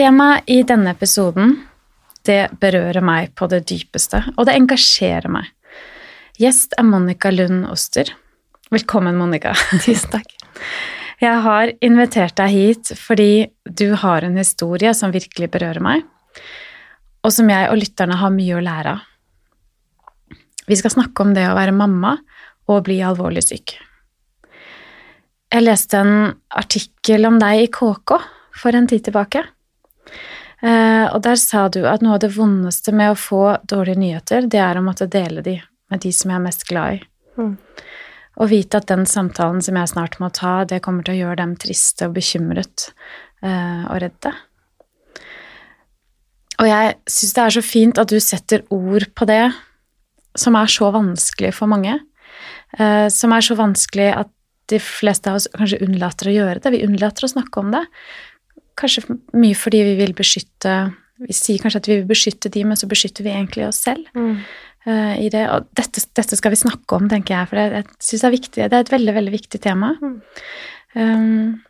Temaet i denne episoden det berører meg på det dypeste, og det engasjerer meg. Gjest er Monica Lund Oster. Velkommen, Monica. Tusen takk. Jeg har invitert deg hit fordi du har en historie som virkelig berører meg, og som jeg og lytterne har mye å lære av. Vi skal snakke om det å være mamma og bli alvorlig syk. Jeg leste en artikkel om deg i KK for en tid tilbake. Eh, og der sa du at noe av det vondeste med å få dårlige nyheter, det er å måtte dele de med de som jeg er mest glad i. Mm. Og vite at den samtalen som jeg snart må ta, det kommer til å gjøre dem triste og bekymret eh, og redde. Og jeg syns det er så fint at du setter ord på det som er så vanskelig for mange. Eh, som er så vanskelig at de fleste av oss kanskje unnlater å gjøre det. Vi unnlater å snakke om det. Kanskje mye fordi vi vil beskytte Vi sier kanskje at vi vil beskytte de, men så beskytter vi egentlig oss selv. Mm. uh, i det. Og dette, dette, skal vi snakke om, tenker jeg, for det, jeg synes det viktig. Det er et veldig, veldig viktig tema. Mm. Um,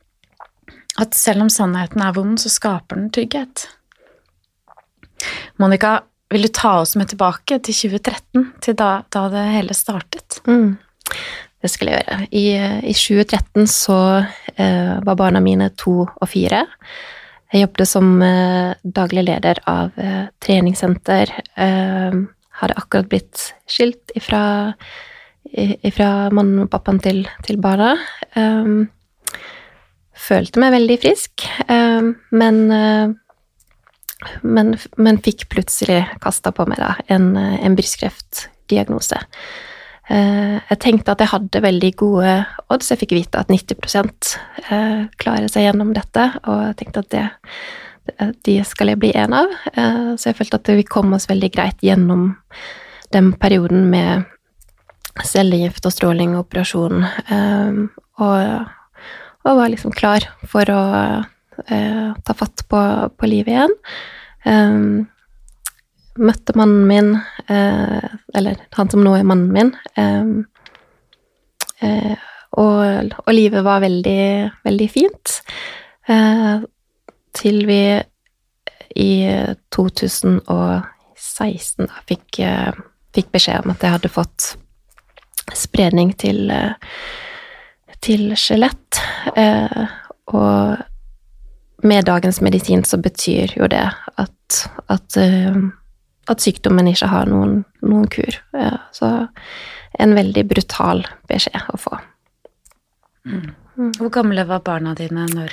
at selv om sannheten er vond, så skaper den trygghet. Monica, vil du ta oss med tilbake til 2013, til da, da det hele startet? Mm. Det skal jeg gjøre. I, i 2013 så eh, var barna mine to og fire. Jeg jobbet som eh, daglig leder av eh, treningssenter. Eh, hadde akkurat blitt skilt ifra, ifra mannen og pappaen til, til barna. Eh, følte meg veldig frisk, eh, men, men, men fikk plutselig kasta på meg da, en, en brystkreftdiagnose. Eh, jeg tenkte at jeg hadde veldig gode odds. Jeg fikk vite at 90 eh, klarer seg gjennom dette, og jeg tenkte at det, de skal jeg bli en av. Eh, så jeg følte at vi kom oss veldig greit gjennom den perioden med cellegift og stråling og operasjon, og, og var liksom klar for å ta fatt på, på livet igjen møtte mannen min, eh, eller han som nå er mannen min, eh, eh, og, og, livet var veldig, veldig fint. Eh, til vi i 2016 da, fikk, eh, fikk, beskjed om at jeg hadde fått spredning til, til skjelett. og med dagens medisin så betyr jo det at, at at sykdommen ikke har noen, noen kur. Så en veldig brutal beskjed å få. Mm. Hvor gamle var barna dine når,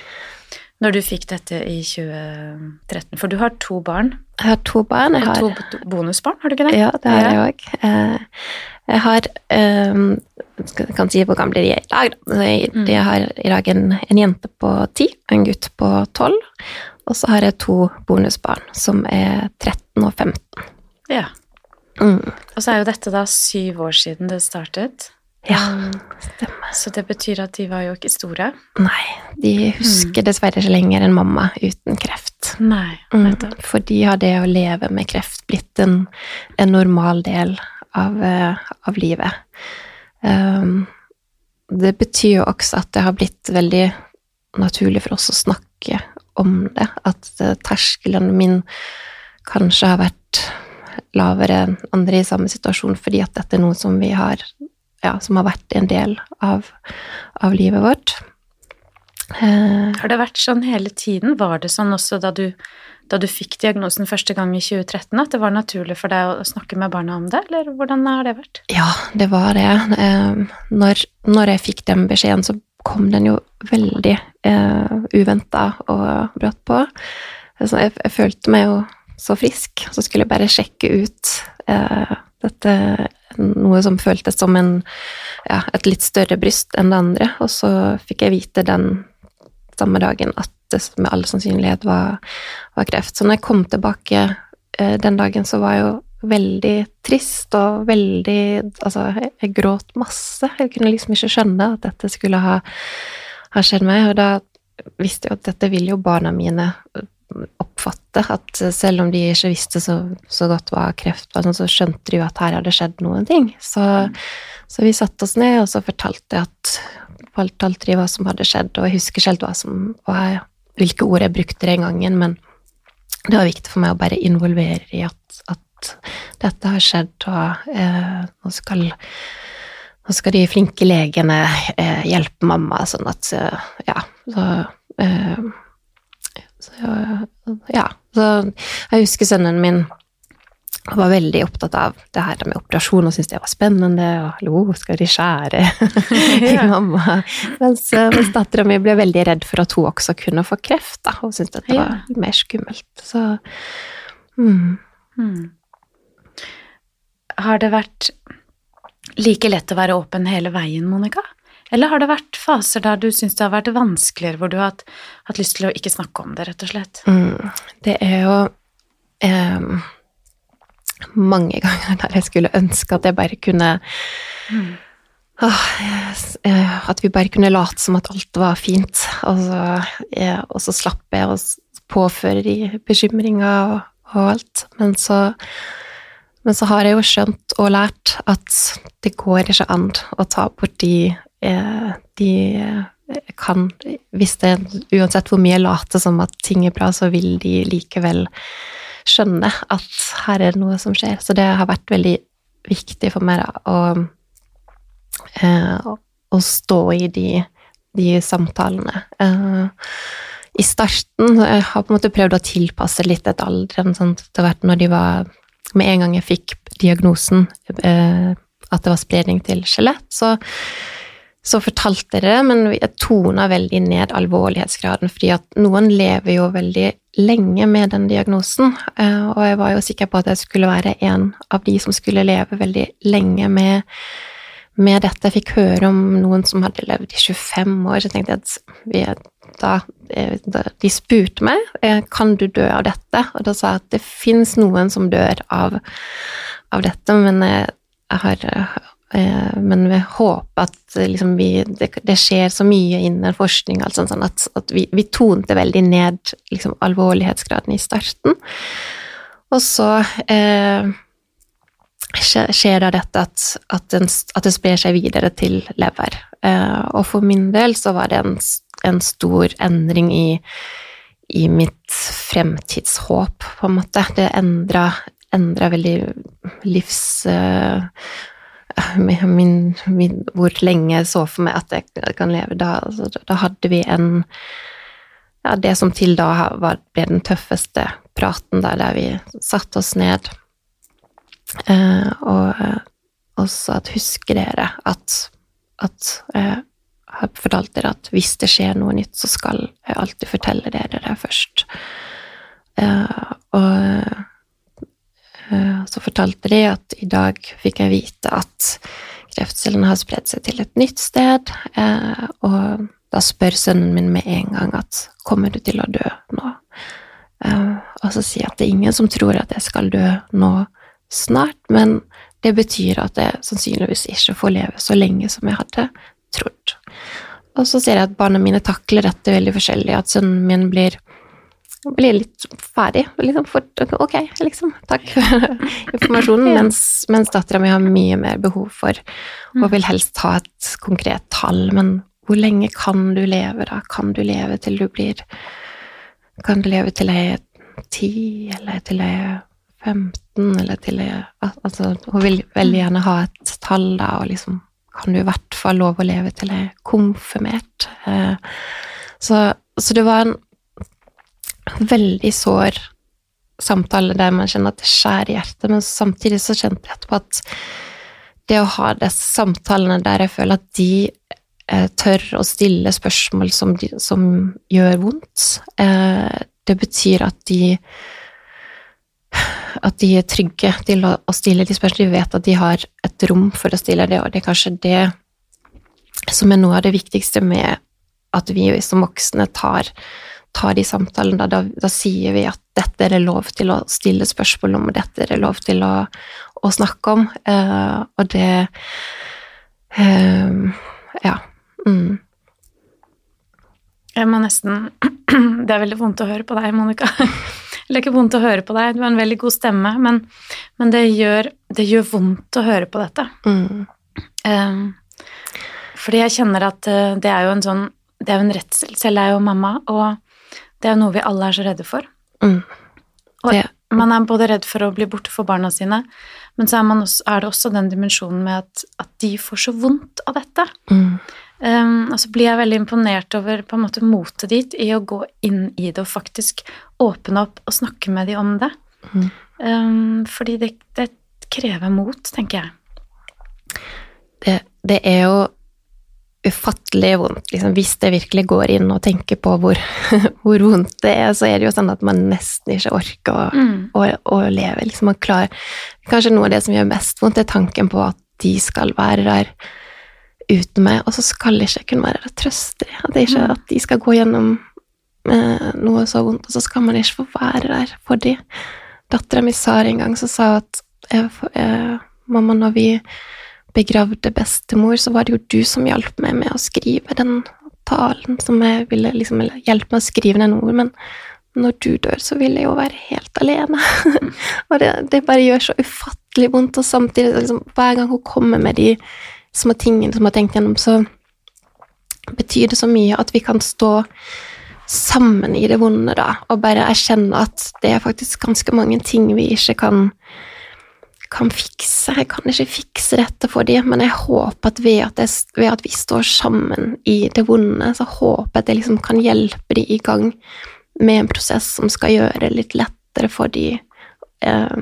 når, du fikk dette i 2013? For du har to barn. Jeg har to barn. Jeg har, og to bonusbarn, har du ikke det? Ja, det har jeg òg. Eh, jeg har um, Jeg kan si hvor gamle de er i dag. Jeg, mm. jeg har i dag en, en jente på ti og en gutt på tolv. Og så har jeg to bonusbarn som er 13 og 15. Ja. Mm. Og så er jo dette da syv år siden det startet. Ja, um, stemmer. Så det betyr at de var jo ikke store? Nei, de husker mm. dessverre ikke lenger en mamma uten kreft. Nei, mm. For de har det å leve med kreft blitt en, en normal del av, uh, av livet. Um, det betyr jo også at det har blitt veldig naturlig for oss å snakke om det. At eh, terskelen min kanskje har vært lavere enn andre i samme situasjon, fordi at dette er noe som vi har ja, som har vært en del av, av livet vårt. Eh. har det vært sånn hele tiden? Var det sånn også da du, da du fikk diagnosen første gang i 2013, at det var naturlig for deg å snakke med barna om det, eller hvordan har det vært? Ja, det var det. Eh, når, når jeg fikk den beskjeden, så kom den jo veldig eh, uventa og brått på. Så jeg, jeg, følte meg jo så frisk, så skulle jeg bare sjekke ut eh, dette Noe som føltes som en, ja, et litt større bryst enn det andre, og så fikk jeg vite den samme dagen at det med all sannsynlighet var, var kreft. Så når jeg kom tilbake eh, den dagen, så var jeg jo veldig trist og veldig Altså, jeg, gråt masse. Jeg kunne liksom ikke skjønne at dette skulle ha, ha skjedd meg, og da visste jeg at dette ville jo barna mine oppfatte, at selv om de ikke visste så, så godt hva kreft var, så skjønte de jo at her hadde skjedd noen ting. Så, så vi satte oss ned, og så fortalte jeg at fortalte de hva som hadde skjedd, og jeg husker selv hva som, hva, hvilke ord jeg brukte den gangen, men det var viktig for meg å bare involvere i at, at dette har skjedd, og eh, nå, skal, nå skal de flinke legene eh, hjelpe mamma, sånn at Ja, så, eh, så Ja. Så jeg husker sønnen min og var veldig opptatt av det her med operasjon og syntes det var spennende. og hallo, skal de skjære i mamma? Mens, mens dattera mi ble veldig redd for at hun også kunne få kreft, da, og syntes det var mer skummelt. Så mm. Mm. Har det vært like lett å være åpen hele veien, Monica? Eller har det vært faser der du syns det har vært vanskeligere, hvor du har hatt, hatt, lyst til å ikke snakke om det, rett og slett? Mm. Det er jo um mange ganger der jeg skulle ønske at jeg bare kunne mm. åh, At vi bare kunne late som at alt var fint, og så, ja, og så slapp jeg å påføre de bekymringer og, og, alt. Men så, men så har jeg jo skjønt og lært at det går ikke an å ta bort de, eh, de kan Hvis det Uansett hvor mye jeg later som at ting er bra, så vil de likevel skjønne at her er det noe som skjer. Så det har vært veldig viktig for meg da, å, eh, å stå i de, de samtalene. Eh, I starten jeg har på en måte prøvd å tilpasse litt etter alderen. Sånn, det har vært når de var Med en gang jeg fikk diagnosen eh, at det var spredning til skjelett, så så fortalte jeg det, men jeg tona veldig ned alvorlighetsgraden, fordi at noen lever jo veldig lenge med den diagnosen, eh, og jeg var jo sikker på at jeg skulle være en av de som skulle leve veldig lenge med, med dette. Jeg fikk høre om noen som hadde levd i 25 år, så jeg tenkte at vi, eh, da, De spurte meg eh, kan du dø av dette, og da sa jeg at det fins noen som dør av, av dette, men jeg har Eh, men vi håper at liksom vi, det, det, skjer så mye innen forskning altså sånn at, at vi, vi, tonte veldig ned liksom, alvorlighetsgraden i starten. Og så eh, skjer da dette at, at, den, at, det sprer seg videre til lever. Eh, og for min del så var det en, en stor endring i, i mitt fremtidshåp, på en måte. Det endra, veldig livs... Eh, min, min, hvor lenge jeg så for meg at jeg kan leve. Da, altså, da hadde vi en ja, Det som til da var, ble den tøffeste praten, der, der vi satte oss ned og, og sa at husker dere at, at jeg har fortalt dere at hvis det skjer noe nytt, så skal jeg alltid fortelle dere det først. Eh, og Eh, så fortalte de at i dag fikk jeg vite at kreftcellene har spredd seg til et nytt sted, eh, og da spør sønnen min med en gang at 'kommer du til å dø nå?' Eh, og så sier jeg at det er ingen som tror at jeg skal dø nå snart, men det betyr at jeg sannsynligvis ikke får leve så lenge som jeg hadde trodd. Og så ser jeg at barna mine takler dette veldig forskjellig, at sønnen min blir blir litt ferdig. Liksom fort Ok, liksom. Takk for informasjonen. Mens, mens dattera mi har mye mer behov for og mm. vil helst ha et konkret tall. Men hvor lenge kan du leve, da? Kan du leve til du blir Kan du leve til jeg er ti, eller til jeg er 15, eller til Altså, hun vil veldig gjerne ha et tall, da, og liksom kan du i hvert fall love å leve til jeg er konfirmert. Eh, så, så det var en veldig sår samtale der man kjenner at det skjærer i hjertet, men samtidig så kjente jeg etterpå at det å ha disse samtalene der jeg føler at de eh, tør å stille spørsmål som, de, som gjør vondt, eh, det betyr at de at de er trygge til å, å stille de spørsmålene. De vet at de har et rom for å stille det, og det er kanskje det som er noe av det viktigste med at vi som voksne tar tar de samtalene, da, da, sier vi at dette er det lov til å stille spørsmål om, og dette er det lov til å, å snakke om. Uh, og det uh, Ja. Mm. Jeg må nesten Det er veldig vondt å høre på deg, Monica. Eller ikke vondt å høre på deg, du har en veldig god stemme, men, men det, gjør, det, gjør, vondt å høre på dette. Mm. Um, fordi jeg kjenner at det er jo en sånn Det er jo en redsel. Selv er jo mamma, og det er jo noe vi alle er så redde for. Mm. Og man er både redd for å bli borte for barna sine, men så er, man også, er det også den dimensjonen med at, at de får så vondt av dette. Mm. Um, og så blir jeg veldig imponert over på en måte motet ditt i å gå inn i det og faktisk åpne opp og snakke med dem om det. Mm. Um, fordi det, det krever mot, tenker jeg. det, det er jo ufattelig vondt. Liksom, hvis det virkelig går inn og tenker på hvor, hvor vondt det er, så er det jo sånn at man nesten ikke orker å, Mm. å, å leve. Liksom, man klarer, kanskje noe av det som gjør mest vondt, er tanken på at de skal være der uten meg, og så skal ikke jeg kunne være der og trøste dem. At, ikke, Mm. at de skal gå gjennom eh, noe så vondt, og så skal man ikke få være der for dem. Dattera mi sa en gang, så sa at eh, eh, mamma, når vi begravde bestemor, så var det jo du som hjalp meg med å skrive den talen som jeg ville liksom, hjelpe meg å skrive den ord, men når du dør, så vil jeg jo være helt alene. og det, det bare gjør så ufattelig vondt, og samtidig, liksom, hver gang hun kommer med de små tingene som jeg har tenkt gjennom, så betyr det så mye at vi kan stå sammen i det vonde, da, og bare erkjenne at det er faktisk ganske mange ting vi ikke kan kan fikse. Jeg kan ikke fikse dette for dem, men jeg håper at ved at, jeg, ved at vi står sammen i det vonde, så håper jeg at jeg liksom kan hjelpe dem i gang med en prosess som skal gjøre det litt lettere for dem eh,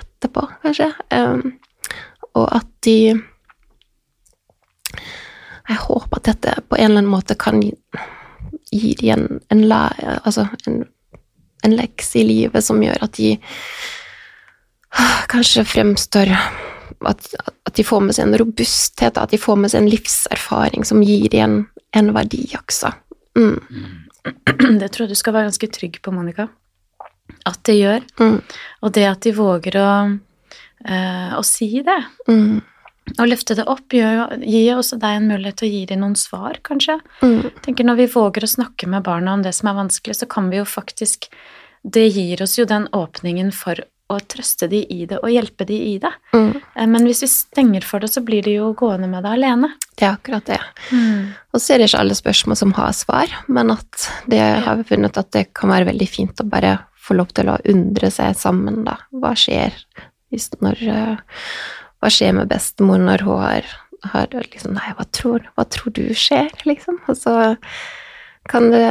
etterpå, kanskje. Eh, og at de Jeg håper at dette på en eller annen måte kan gi, gi dem en, en, altså en, en lekse i livet som gjør at de kanskje fremstår at, at de får med seg en robusthet, at de får med seg en livserfaring som gir dem en, en verdi også. Mm, Det tror jeg du skal være ganske trygg på, Monica. At det gjør. mm, Og det at de våger å, eh, å si det, mm, og løfte det opp, gjør gir også deg en mulighet til å gi dem noen svar, kanskje. mm, tenker Når vi våger å snakke med barna om det som er vanskelig, så kan vi jo faktisk Det gir oss jo den åpningen for å trøste de i det og hjelpe de i det. mm. Eh, Men hvis vi stenger for det, så blir de jo gående med det alene. Det er akkurat det. Og så er det ikke alle spørsmål som har svar, men at det har vi funnet at det kan være veldig fint å bare få lov til å undre seg sammen, da. Hva skjer hvis når eh, Hva skjer med bestemor når hun har, har liksom Nei, hva tror, hva tror du skjer, liksom? Og så kan det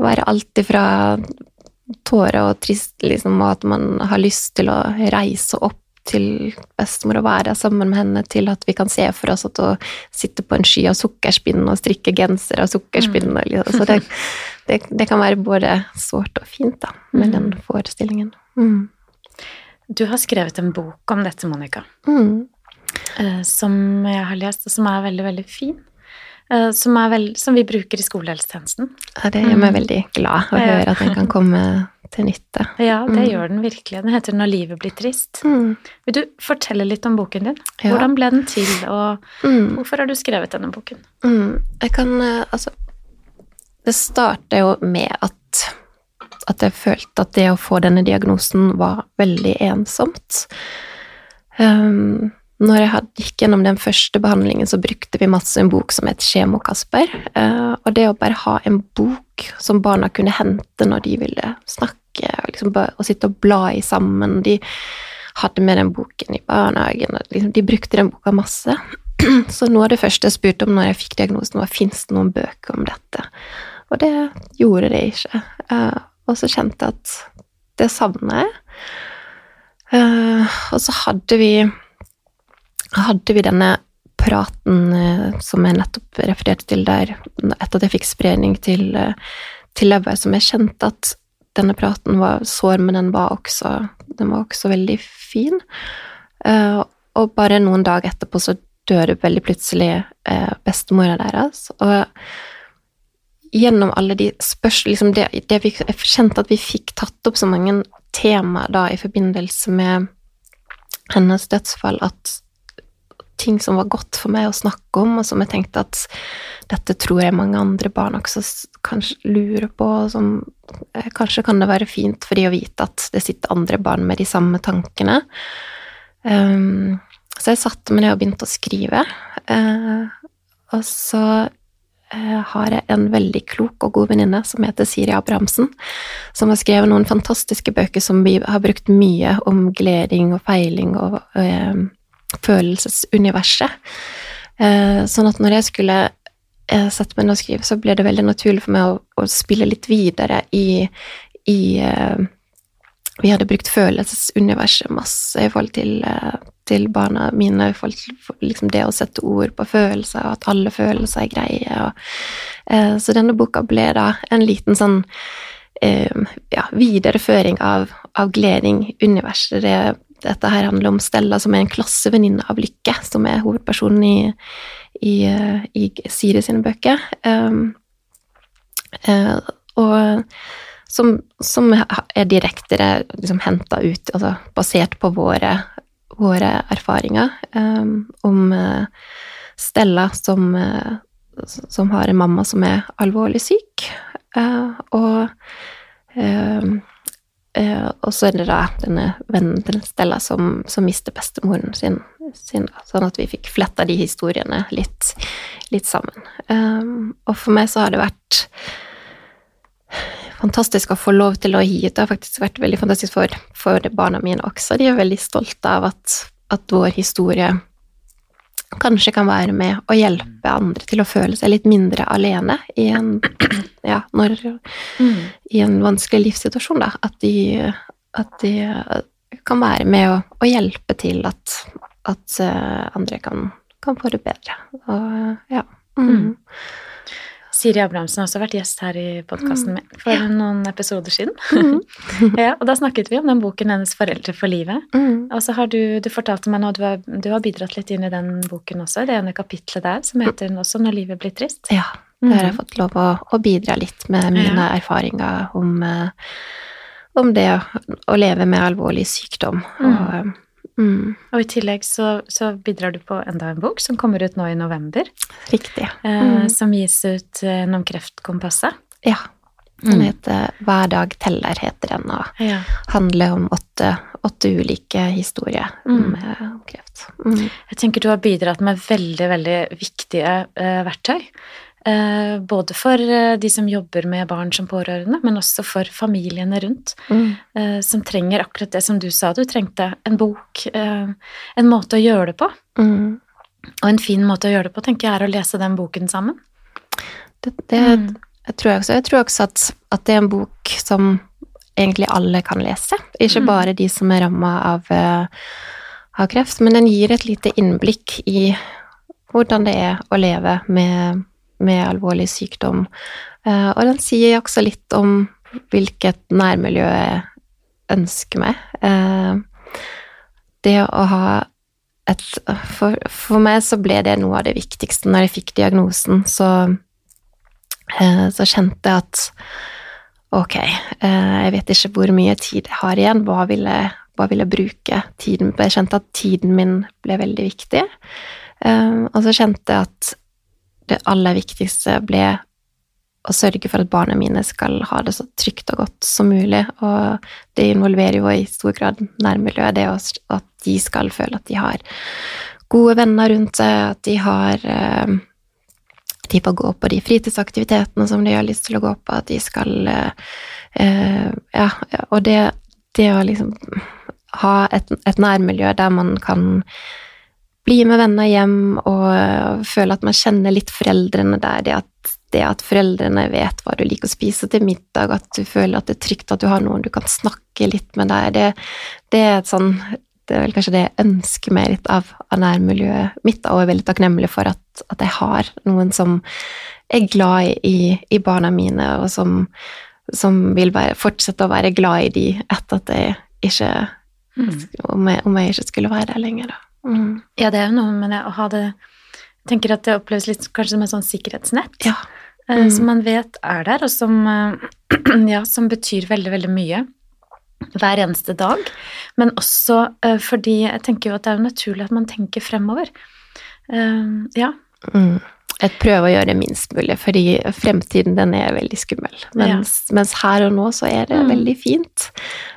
være alt ifra tårer og trist, liksom, og at man har lyst til å reise opp til bestemor og være sammen med henne, til at vi kan se for oss at hun sitter på en sky av sukkerspinn og strikker genser av sukkerspinn. Mm. Liksom. Så det, det, det kan være både sårt og fint da, med den forestillingen. Mm. Du har skrevet en bok om dette, Monica, Mm. eh, som jeg har lest, og som er veldig, veldig fin. Eh, Som, veld, som vi bruker i skolehelsetjenesten. Ja, det gjør meg veldig glad å høre at den kan komme til nytte. Ja, det Mm. gjør den virkelig. Den heter 'Når livet blir trist'. Mm. Vil du fortelle litt om boken din? Ja. Hvordan ble den til, og Mm. hvorfor har du skrevet denne boken? Mm, jeg kan eh, Altså Det starter jo med at at jeg følte at det å få denne diagnosen var veldig ensomt. Um, når jeg gikk gjennom den første behandlingen, så brukte vi masse en bok som het «Skjemokasper». Eh, og det å bare ha en bok som barna kunne hente når de ville snakke, og, liksom bare, og sitte og bla i sammen De hadde med den boken i barnehagen, og liksom, de brukte den boka masse. Så noe av det første jeg spurte om når jeg fikk diagnosen, var fins det noen bøker om dette. Og det gjorde det ikke. Eh, og så kjente jeg at det savner jeg. Eh, og så hadde vi hadde vi denne praten eh, som jeg nettopp refererte til der, etter at jeg fikk spredning til, eh, til lever, som jeg kjente at denne praten var sår, men den var også, den var også veldig fin. Og bare noen dager etterpå så dør veldig plutselig bestemora deres. Og gjennom alle de spørsmål liksom det, det vi, Jeg kjente at vi fikk tatt opp så mange temaer da i forbindelse med hennes dødsfall at ting som var godt for meg å snakke om, og som jeg tenkte at dette tror jeg mange andre barn også kanskje lurer på, og som eh, kanskje kan det være fint for de å vite at det sitter andre barn med de samme tankene. Um, så jeg satte meg ned og begynte å skrive, Uh, og så har jeg en veldig klok og god venninne som heter Siri Abrahamsen, som har skrevet noen fantastiske bøker som vi har brukt mye om gleding og feiling og eh, følelsesuniverset. Eh, sånn at når jeg skulle eh, sette meg ned og skrive, så ble det veldig naturlig for meg å, å spille litt videre i, i eh, Vi hadde brukt følelsesuniverset masse i forhold til, eh, til barna mine, for, for liksom det å sette ord på følelser, og at alle følelser er greie. Og, eh, så denne boka ble da en liten sånn eh, ja, videreføring av, av Gleding-universet. Det, dette her handler om Stella, som er en klassevenninne av Lykke, som er hovedpersonen i, i, eh, i Siri sine bøker. Um, eh, og som, som er direkte liksom, henta ut, altså basert på våre, våre erfaringer um, om uh, Stella som, uh, som har en mamma som er alvorlig syk, uh, og så er det da denne vennen til Stella som, som mister bestemoren sin, sin, sånn at vi fikk fletta de historiene litt, litt sammen. Um, og for meg så har det vært fantastisk å få lov til å gi. Det har faktisk vært veldig fantastisk for, for barna mine også. De er veldig stolte av at, at, vår historie kanskje kan være med å hjelpe andre til å føle seg litt mindre alene i en, ja, når, mm. i en vanskelig livssituasjon. Da. At de, at de kan være med å, å hjelpe til at, at uh, andre kan, kan, få det bedre. Og ja. Mm. Mm. Siri Abrahamsen har også vært gjest her i podkasten mm. min for ja. noen episoder siden. Mm. ja, og da snakket vi om den boken hennes 'Foreldre for livet'. Mm. Og så har du, du fortalte meg nå du har, du har bidratt litt inn i den boken også, det ene kapitlet der som heter også 'Når livet blir trist'. Ja, der har jeg mm. fått lov å, å bidra litt med mine ja. erfaringer om, eh, om det å, å, leve med alvorlig sykdom. Mm. Og Mm. Og i tillegg så, så, bidrar du på enda en bok som kommer ut nå i november. Riktig. Eh, mm. som gis ut eh, gjennom Kreftkompasset. Ja. Den mm. heter 'Hver dag teller', heter den, og ja. handler om åtte, åtte ulike historier mm. om, eh, kreft. Mm. Jeg tenker du har bidratt med veldig, veldig viktige eh, verktøy. Eh, både for eh, de som jobber med barn som pårørende, men også for familiene rundt, mm. Eh, som trenger akkurat det som du sa du trengte. En bok, en måte å gjøre det på. Mm. Og en fin måte å gjøre det på, tenker jeg, er å lese den boken sammen. Det, det mm. jeg tror jeg også. Jeg tror også at, at, det er en bok som egentlig alle kan lese. Ikke mm. bare de som er ramma av, av kreft, men den gir et lite innblikk i hvordan det er å leve med med alvorlig sykdom. Eh, og den sier også litt om hvilket nærmiljø jeg ønsker meg. Eh, det å ha et for, for, meg så ble det noe av det viktigste når jeg fikk diagnosen. Så, eh, så kjente jeg at ok, jeg vet ikke hvor mye tid jeg har igjen, hva vil jeg, hva vil jeg bruke tiden på? Jeg kjente at tiden min ble veldig viktig. Og så kjente jeg at det aller viktigste ble å sørge for at barna mine skal ha det så trygt og godt som mulig. Og det involverer jo i stor grad nærmiljøet, det at de skal føle at de har gode venner rundt seg, at de har eh, de får gå på de fritidsaktivitetene som de har lyst til å gå på, at de skal eh, Ja, og det, det å liksom ha et, et nærmiljø der man kan bli med venner hjem og føle at man kjenner litt foreldrene der. Det at, det at, foreldrene vet hva du liker å spise til middag, at du føler at det er trygt at du har noen du kan snakke litt med der, det, det er et sånn det er vel kanskje det jeg ønsker meg litt av, av nærmiljøet mitt, og er veldig takknemlig for at, at, jeg har noen som er glad i, i barna mine, og som, som vil være, fortsette å være glad i de etter at jeg ikke mm. om, jeg, om jeg ikke skulle være der lenger, da. Mm. Ja, det er jo noe med det å ha det Jeg tenker at det oppleves litt kanskje som et sånn sikkerhetsnett. Ja. Eh, mm. Som man vet er der, og som, eh, ja, som betyr veldig, veldig mye hver eneste dag. Men også uh, fordi jeg tenker jo at det er jo naturlig at man tenker fremover. Ja. Mm. Jeg prøver å gjøre det minst mulig, fordi fremtiden den er veldig skummel. Mens, ja. mens her og nå så er det mm. veldig fint.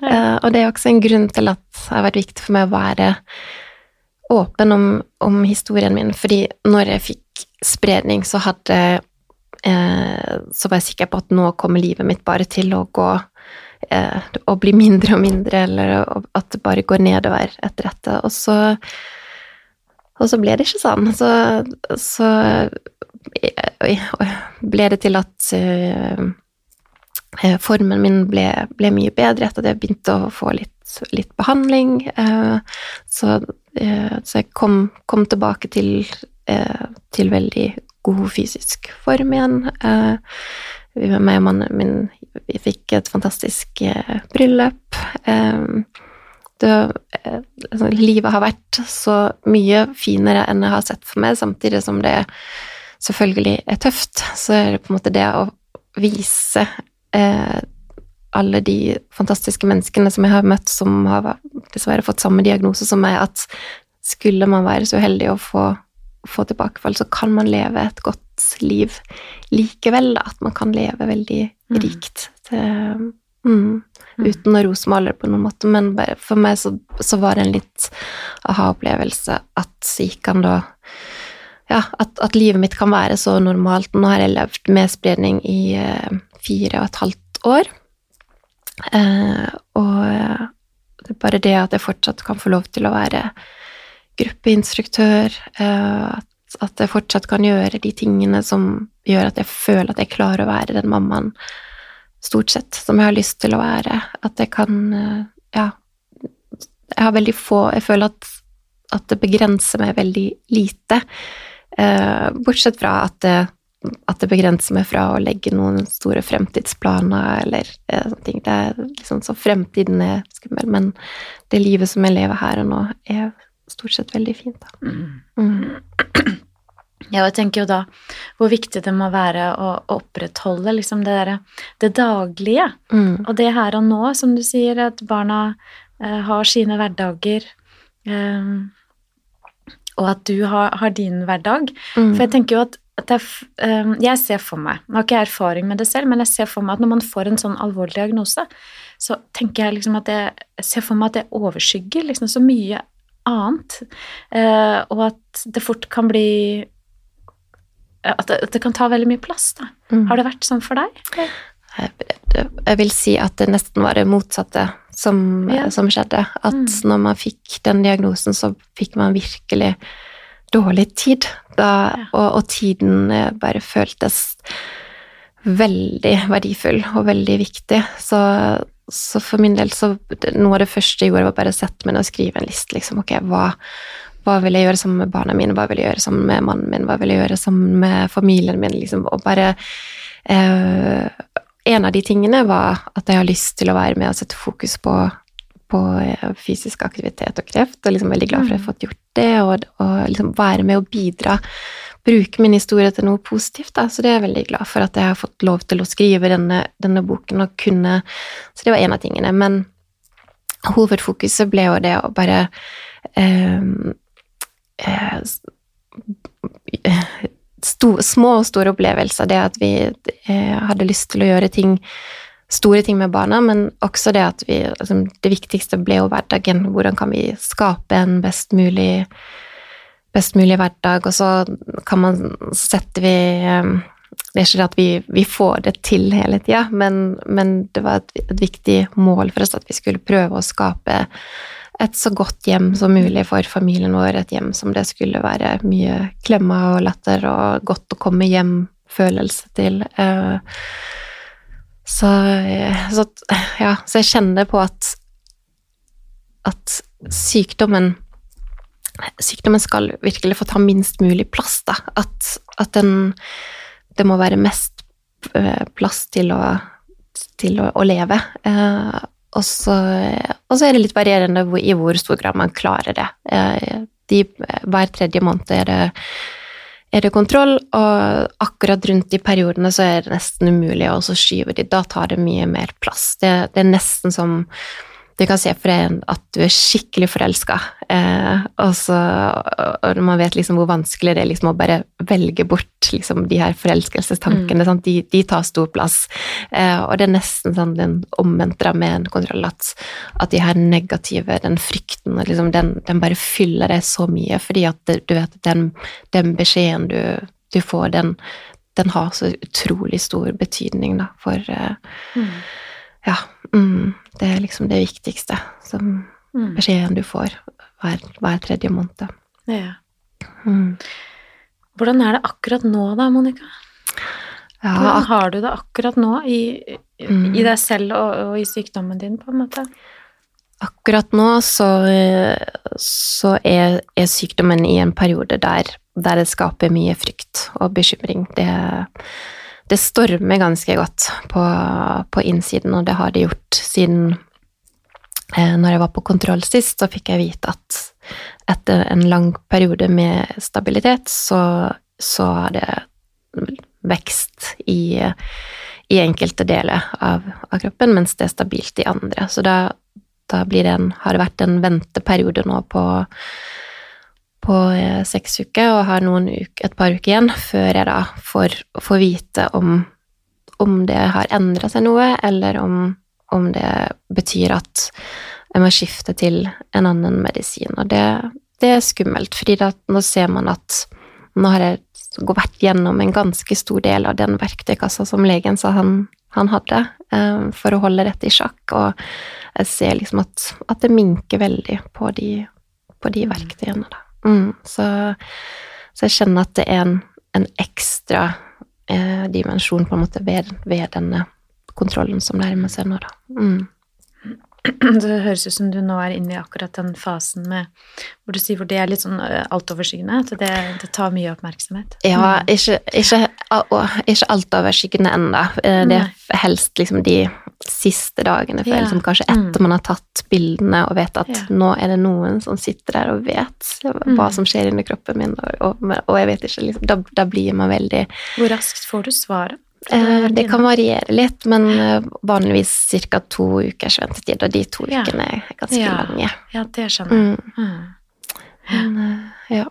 Ja. Uh, og det er også en grunn til at det har vært viktig for meg å være åpen om, om, historien min, fordi når jeg fikk spredning, så hadde eh, så var jeg sikker på at nå kommer livet mitt bare til å gå eh, Å bli mindre og mindre, eller at det bare går nedover etter dette. Og så, og så ble det ikke sånn. Så, så ble det til at eh, formen min ble, ble, mye bedre etter at jeg begynte å få litt, litt behandling. Uh, så, så, jeg kom, kom tilbake til, til, veldig god fysisk form igjen. meg og mannen min vi fikk et fantastisk bryllup. Det, altså, livet har vært så mye finere enn jeg har sett for meg, samtidig som det selvfølgelig er tøft, så er det på en måte det å vise eh, alle de fantastiske menneskene som jeg har møtt, som har dessverre fått samme diagnose som meg, at skulle man være så uheldig å få, få tilbakefall, så kan man leve et godt liv likevel, da. At man kan leve veldig mm. rikt. Til, mm, mm. Uten å rosemale på noen måte, men for meg så, så var det en litt aha-opplevelse at gikk han da ja, at, at, livet mitt kan være så normalt. Nå har jeg levd med spredning i uh, fire og et halvt år. Uh, og uh, det er bare det at jeg fortsatt kan få lov til å være gruppeinstruktør, at, at, jeg fortsatt kan gjøre de tingene som gjør at jeg føler at jeg klarer å være den mammaen stort sett som jeg har lyst til å være. At jeg kan Ja. Jeg har veldig få Jeg føler at, at det begrenser meg veldig lite. Eh, bortsett fra at det, at det, begrenser meg fra å legge noen store fremtidsplaner eller eh, sånne ting. Det er liksom så fremtiden er skummel, men det livet som jeg lever her og nå, er stort sett veldig fint, da. Mm. Mm. Ja, jeg tenker jo da hvor viktig det må være å, opprettholde liksom det derre det daglige. Mm. Og det her og nå, som du sier, at barna eh, har sine hverdager. Eh, og at du har, har din hverdag. Mm. For jeg tenker jo at, at jeg, um, jeg, ser for meg Nå har ikke jeg erfaring med det selv, men jeg ser for meg at når man får en sånn alvorlig diagnose, så tenker jeg liksom at jeg, jeg ser for meg at det overskygger liksom så mye annet, uh, og at det fort kan bli at det, at det, kan ta veldig mye plass, da. Mm. Har det vært sånn for deg? Jeg, jeg vil si at det nesten var det motsatte som, ja. som skjedde. At mm. når man fikk den diagnosen, så fikk man virkelig dårlig tid. Da, og, og, tiden eh, bare føltes veldig verdifull og veldig viktig. Så, så, for min del så Noe av det første jeg gjorde, var bare å sette meg ned og skrive en liste. Liksom, ok, hva, hva vil jeg gjøre sammen med barna mine, hva vil jeg gjøre sammen med mannen min, hva vil jeg gjøre sammen med familien min, liksom, og bare eh, en av de tingene var at jeg har lyst til å være med og sette fokus på, på eh, fysisk aktivitet og kreft, og liksom veldig glad for at jeg har mm. fått gjort det, og, og liksom være med og bidra. Bruke min historie til noe positivt, da. så det er jeg veldig glad for at jeg har fått lov til å skrive denne, denne boken og kunne Så det var en av tingene. Men hovedfokuset ble jo det å bare eh, eh, sto, små og store opplevelser. Det at vi eh, hadde lyst til å gjøre ting, store ting med barna, men også det at vi altså, Det viktigste ble jo hverdagen. Hvordan kan vi skape en best mulig, best mulig hverdag? Og så kan man sette vi eh, det er ikke det at vi, vi får det til hele tida, men, men, det var et, et viktig mål for oss at vi skulle prøve å skape et så godt hjem som mulig for familien vår, et hjem som det skulle være mye klemmer og latter og godt å komme hjem-følelse til. Eh, så, så, ja, så jeg kjenner på at at sykdommen Sykdommen skal virkelig få ta minst mulig plass, da. At, at den Det må være mest eh, plass til å, til å, å leve. Eh, og så, og så, er det litt varierende i hvor stor grad man klarer det. Eh, de, hver tredje måned er det, er det, kontroll, og akkurat rundt de periodene så er det nesten umulig å skyve de. Da tar det mye mer plass. Det, det er nesten som du kan se for deg at du er skikkelig forelska, eh, og, og man vet liksom hvor vanskelig det er liksom å bare velge bort liksom de her forelskelsestankene. Mm. De, de, tar stor plass. Eh, og det er nesten sånn den omvendte med en kontroll at, at, de her negative, den frykten, liksom, den, den, bare fyller deg så mye, fordi at du vet at den, den beskjeden du, du får, den, den har så utrolig stor betydning da, for eh, Mm. Ja, mm, det er liksom det viktigste som Mm. beskjeden du får hver, hver tredje måned. Ja. Mm. Hvordan er det akkurat nå, da, Monica? Ja, Hvordan har du det akkurat nå i, Mm. i deg selv og, og i sykdommen din, på en måte? akkurat nå så, så er, er sykdommen i en periode der, der det skaper mye frykt og bekymring. Det, det stormer ganske godt på, på innsiden, og det har det gjort siden eh, når jeg var på kontroll sist, så fikk jeg vite at etter en lang periode med stabilitet, så, så har det vekst i, i enkelte deler av, av kroppen, mens det er stabilt i andre. Så da, da blir det en, har det vært en venteperiode nå på, på eh, seks uker, og har uker, et par uker igjen før jeg da får, får vite om, om det har endra seg noe, eller om, om det betyr at jeg må skifte til en annen medisin. Og det, det er skummelt, fordi da, nå ser man at nå har jeg vært gjennom en ganske stor del av den verktøykassa som legen sa han, han hadde, um, for å holde dette i sjakk, og jeg ser liksom at, at det minker veldig på de, på de verktøyene, da. Mm, så, så jeg kjenner at det er en, en ekstra eh, dimensjon på en måte ved, ved denne kontrollen som nærmer seg nå, da. Mm. Det høres ut som du nå er inne i akkurat den fasen med hvor du sier hvor det er litt sånn ø, altoverskyggende, at det, det tar mye oppmerksomhet. Ja, ikke, ikke, og ikke altoverskyggende ennå. Eh, Det er helst liksom de siste dagene, for Ja. liksom kanskje Mm. etter man har tatt bildene og vet at Ja. nå er det noen som sitter der og vet hva Mm. som skjer inni kroppen min, og, og, og jeg vet ikke, liksom, da, da blir man veldig Hvor raskt får du svaret? Eh, Det kan variere litt, men eh, vanligvis ca. to ukers ventetid, og de to ukene er ganske Ja. lange. Ja, det skjønner jeg. Mm. Mm. Men eh, ja.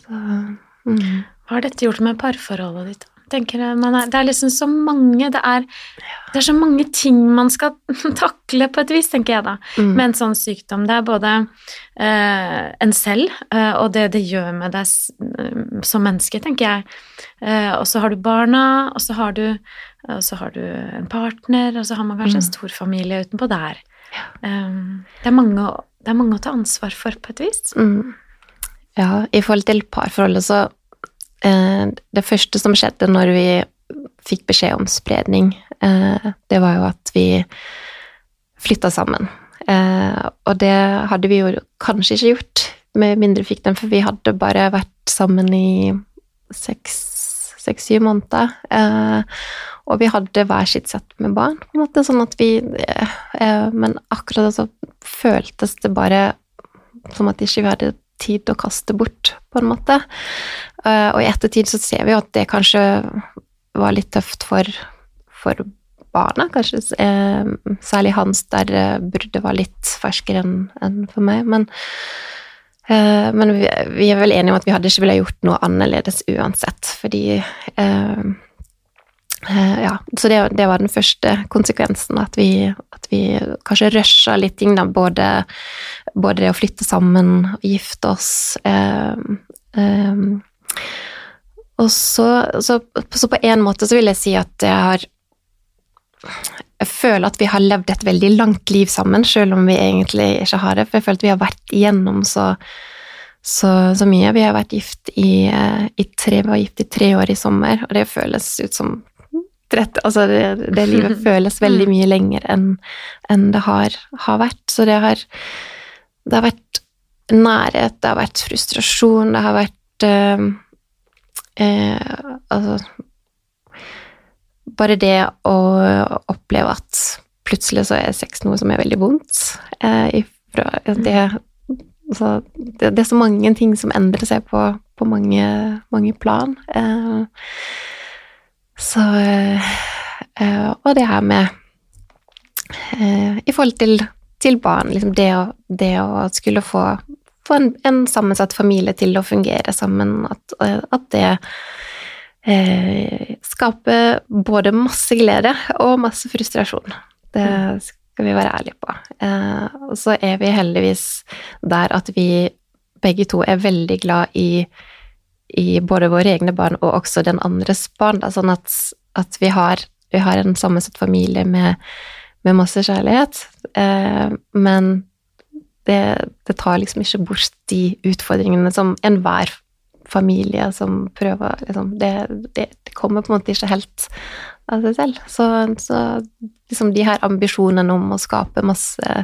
Så mm. Hva har dette gjort med parforholdet ditt? Tenker jeg, man er, det er liksom så mange det er, det er så mange ting man skal takle på et vis, tenker jeg da, Mm. med en sånn sykdom. Det er både eh, en selv eh, og det det gjør med deg eh, som menneske, tenker jeg. Eh, og så har du barna, og så har du, har du en partner, og så har man kanskje en Mm. stor familie utenpå der. Um, det, er mange, det er mange å ta ansvar for, på et vis. Mm. Ja, i forhold til parforholdet så Det første som skjedde når vi fikk beskjed om spredning, eh, det var jo at vi flytta sammen. Eh, og det hadde vi jo kanskje ikke gjort med mindre vi fikk den, for vi hadde bare vært sammen i seks-syv måneder. Eh, og vi hadde hver sitt sett med barn, på en måte, sånn at vi eh, eh, Men akkurat så føltes det bare som at ikke vi hadde tid å kaste bort, på en måte. Eh, og i ettertid så ser vi jo at det kanskje var litt tøft for, for barna, kanskje eh, særlig hans, der eh, bruddet var litt ferskere enn en for meg. Men, eh, men vi, vi er vel enige om at vi hadde ikke villet gjort noe annerledes uansett, fordi eh, ja, så det, det var den første konsekvensen, at vi, at vi kanskje rusha litt ting, da, både, både det å flytte sammen og gifte oss. Eh, eh, og så, så, så på en måte så vil jeg si at jeg har Jeg føler at vi har levd et veldig langt liv sammen, selv om vi egentlig ikke har det. For jeg føler at vi har vært igjennom så, så, så mye. Vi har vært gift i, eh, i tre, var gift i tre år i sommer, og det føles ut som 30, altså det, det livet føles veldig mye lenger enn enn det har, har vært. Så det har, det har vært nærhet, det har vært frustrasjon, det har vært eh, eh, Altså Bare det å oppleve at plutselig så er sex noe som er veldig vondt. Eh, ifra, det, altså, det, det er så mange ting som endrer seg på, på mange, mange plan. Eh, så eh, Og det her med eh, I forhold til, til barn, liksom det å, det å skulle få, få en, en sammensatt familie til å fungere sammen, at, at det eh, skaper både masse glede og masse frustrasjon. Det skal vi være ærlige på. Eh, og så er vi heldigvis der at vi begge to er veldig glad i i både våre egne barn og også den andres barn. Da, sånn at, at vi, har, vi, har, en sammensatt familie med, med masse kjærlighet. Eh, men det, det, tar liksom ikke bort de utfordringene som enhver familie som prøver liksom, det, det, det, kommer på en måte ikke helt av seg selv. Så, så liksom de her ambisjonene om å skape masse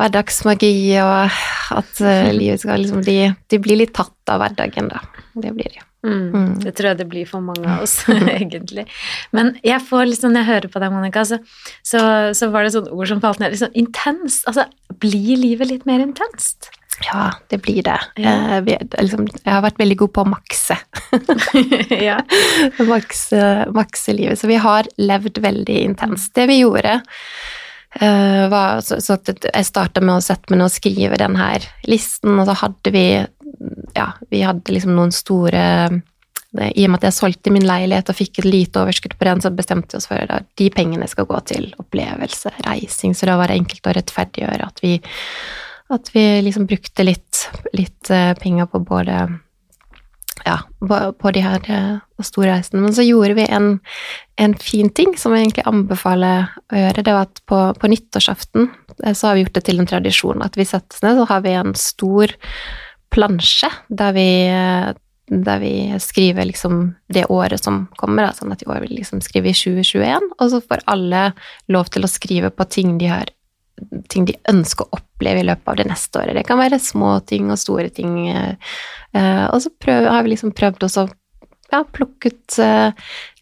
hverdagsmagi, og at uh, livet skal liksom bli De blir litt tatt av hverdagen, da. Det blir det. Mm. Mm. Det tror jeg det blir for mange av oss, egentlig. Men jeg får liksom, når jeg hører på deg, Monica, så, så, så var det sånne ord som falt ned. Liksom intens. Altså, blir livet litt mer intenst? Ja, det blir det. Ja. Jeg, vi, liksom, jeg har vært veldig god på å makse. ja. makse. Makse livet. Så vi har levd veldig intenst. Det vi gjorde Uh, var, så, så jeg starta med å sette meg ned og skrive den her listen, og så hadde vi Ja, vi hadde liksom noen store I og med at jeg solgte min leilighet og fikk et lite overskudd på den, så bestemte vi oss for at de pengene skal gå til opplevelse, reising, så da var det enkelt å rettferdiggjøre at vi, at vi liksom brukte litt, litt uh, penger på både ja, på de her storreisene. store reisene. Men så gjorde vi en, en, fin ting som jeg egentlig anbefaler å gjøre. Det var at på, på nyttårsaften eh, så har vi gjort det til en tradisjon at vi settes ned, så har vi en stor plansje der vi, eh, der vi skriver liksom det året som kommer, da, sånn at i år vil vi liksom skrive i 2021, og så får alle lov til å skrive på ting de har ting de ønsker å oppleve i løpet av det neste året. Det kan være små ting og store ting. Eh, og så prøv, har vi liksom prøvd å ja, plukke ut eh,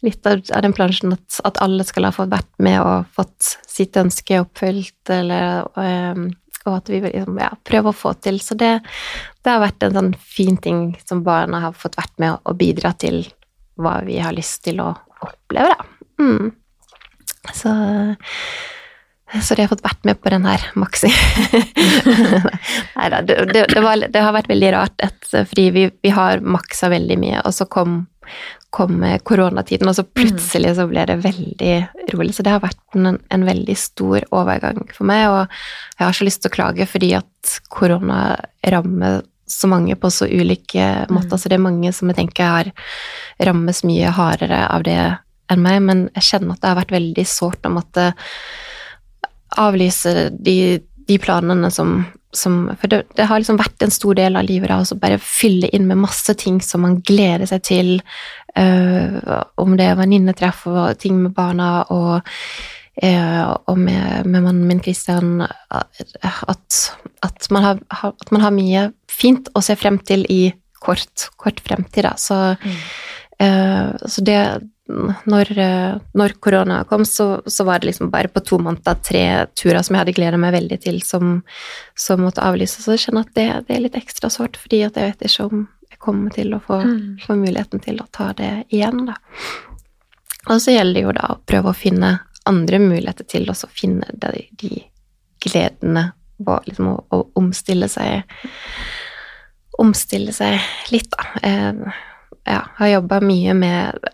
litt av, den plansjen at, at, alle skal ha fått vært med og fått sitt ønske oppfylt, eller um, og at vi liksom, ja, prøve å få til. Så det, det, har vært en sånn fin ting som barna har fått vært med å bidra til hva vi har lyst til å oppleve, da. Mm. Så så de har fått vært med på den her maxi. Nei da, det, det, det, det, har vært veldig rart, et, fordi vi, vi, har maksa veldig mye, og så kom, kom koronatiden, og så plutselig så ble det veldig rolig. Så det har vært en, en, veldig stor overgang for meg, og jeg har så lyst til å klage fordi at korona rammer så mange på så ulike måter. Mm. Så det er mange som jeg tenker har rammes mye hardere av det enn meg, men jeg kjenner at det har vært veldig sårt å måtte avlyse de, de planene som, som For det, det, har liksom vært en stor del av livet å bare fylle inn med masse ting som man gleder seg til, uh, om det er venninnetreff og ting med barna og, uh, og med, med, mannen min Christian at, at, man har, at, man har, mye fint å se frem til i kort, kort fremtid, da. Så, uh, så det når, eh, når korona kom, så, så, var det liksom bare på to måneder tre turer som jeg hadde gleda meg veldig til, som, som, måtte avlyses. Så jeg kjenner at det, det, er litt ekstra sårt, fordi at jeg vet ikke om jeg kommer til å få, mm. få muligheten til å ta det igjen, da. Og så gjelder det jo da å prøve å finne andre muligheter til å finne de, de gledene og liksom å, å, omstille seg Omstille seg litt, da. Jeg, ja, har jobba mye med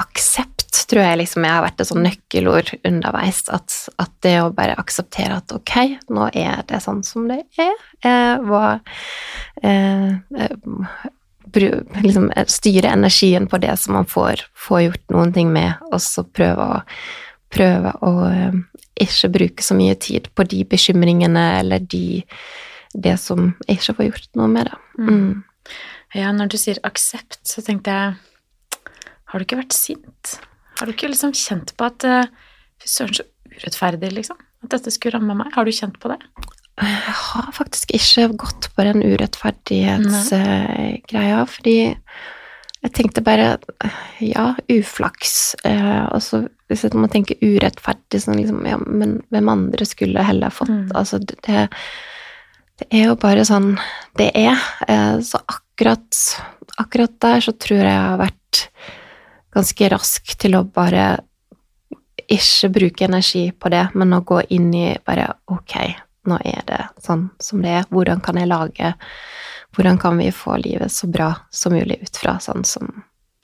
aksept tror jeg liksom jeg har vært et sånn nøkkelord underveis. At, at, det å bare akseptere at ok, nå er det sånn som det er. Eh, hva, eh, liksom styre energien på det som man får, får, gjort noen ting med, og så prøve å, prøve å eh, ikke bruke så mye tid på de bekymringene eller de, det som jeg ikke får gjort noe med, da. Mm. mm. Ja, når du sier aksept, så tenkte jeg har du ikke vært sint? Har du ikke liksom kjent på at eh, Fy søren, så urettferdig, liksom. At dette skulle ramme meg. Har du kjent på det? Jeg har faktisk ikke gått på den urettferdighetsgreia, fordi jeg tenkte bare ja, uflaks. Eh, og så hvis man tenker urettferdig, sånn liksom Ja, men hvem andre skulle heller fått mm. Altså, det, det, er jo bare sånn det er. Eh, så akkurat, akkurat der så tror jeg jeg har vært ganske rask til å bare ikke bruke energi på det, men å gå inn i bare ok, nå er det sånn som det er, hvordan kan jeg lage Hvordan kan vi få livet så bra som mulig ut fra sånn som,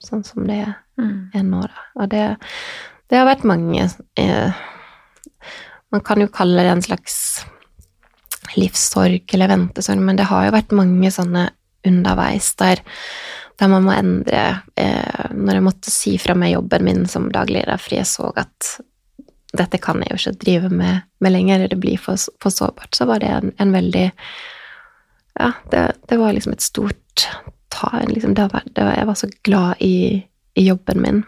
sånn som det mm. er nå, da. Og det, det har vært mange eh, Man kan jo kalle det en slags livssorg eller ventesorg, men det har jo vært mange sånne underveis der der man må endre eh, Når jeg måtte si fra meg jobben min som dagleder, fordi jeg så at dette kan jeg jo ikke drive med, med lenger, det blir for, for sårbart, så var det en, en veldig Ja, det, det, var liksom et stort ta liksom, det var, det var, Jeg var så glad i, i jobben min.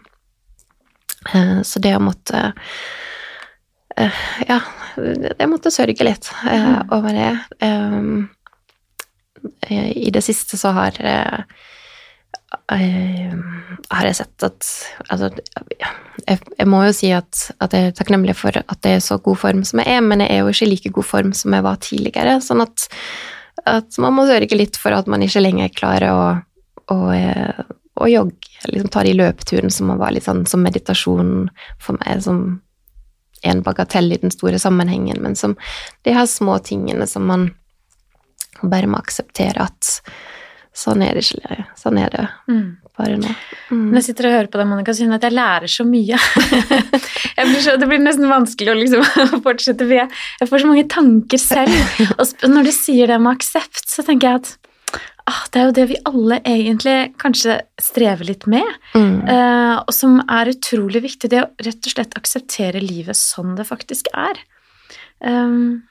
Eh, så det å måtte eh, Ja, jeg måtte sørge litt eh, mm. over det. Um, I det siste så har Eh, har jeg sett at Altså, jeg, jeg, må jo si at, at, jeg er takknemlig for at jeg er så god form som jeg er, men jeg er jo ikke i like god form som jeg var tidligere. Sånn at, at man må sørge litt for at man ikke lenger klarer å, å, å jogge. Liksom ta de løpeturene som var litt sånn som meditasjon for meg, som en bagatell i den store sammenhengen, men som de her små tingene som man bare må akseptere at sånn er det ikke Sånn er det mm. bare nå. Mm. Når jeg sitter og hører på deg, Monica, så kjenner jeg at jeg lærer så mye. blir så, det blir nesten vanskelig å liksom fortsette, for jeg, jeg, får så mange tanker selv. Og når du sier det med aksept, så tenker jeg at ah, det er jo det vi alle egentlig kanskje strever litt med, mm. uh, og som er utrolig viktig. Det å rett og slett akseptere livet sånn det faktisk er. Um,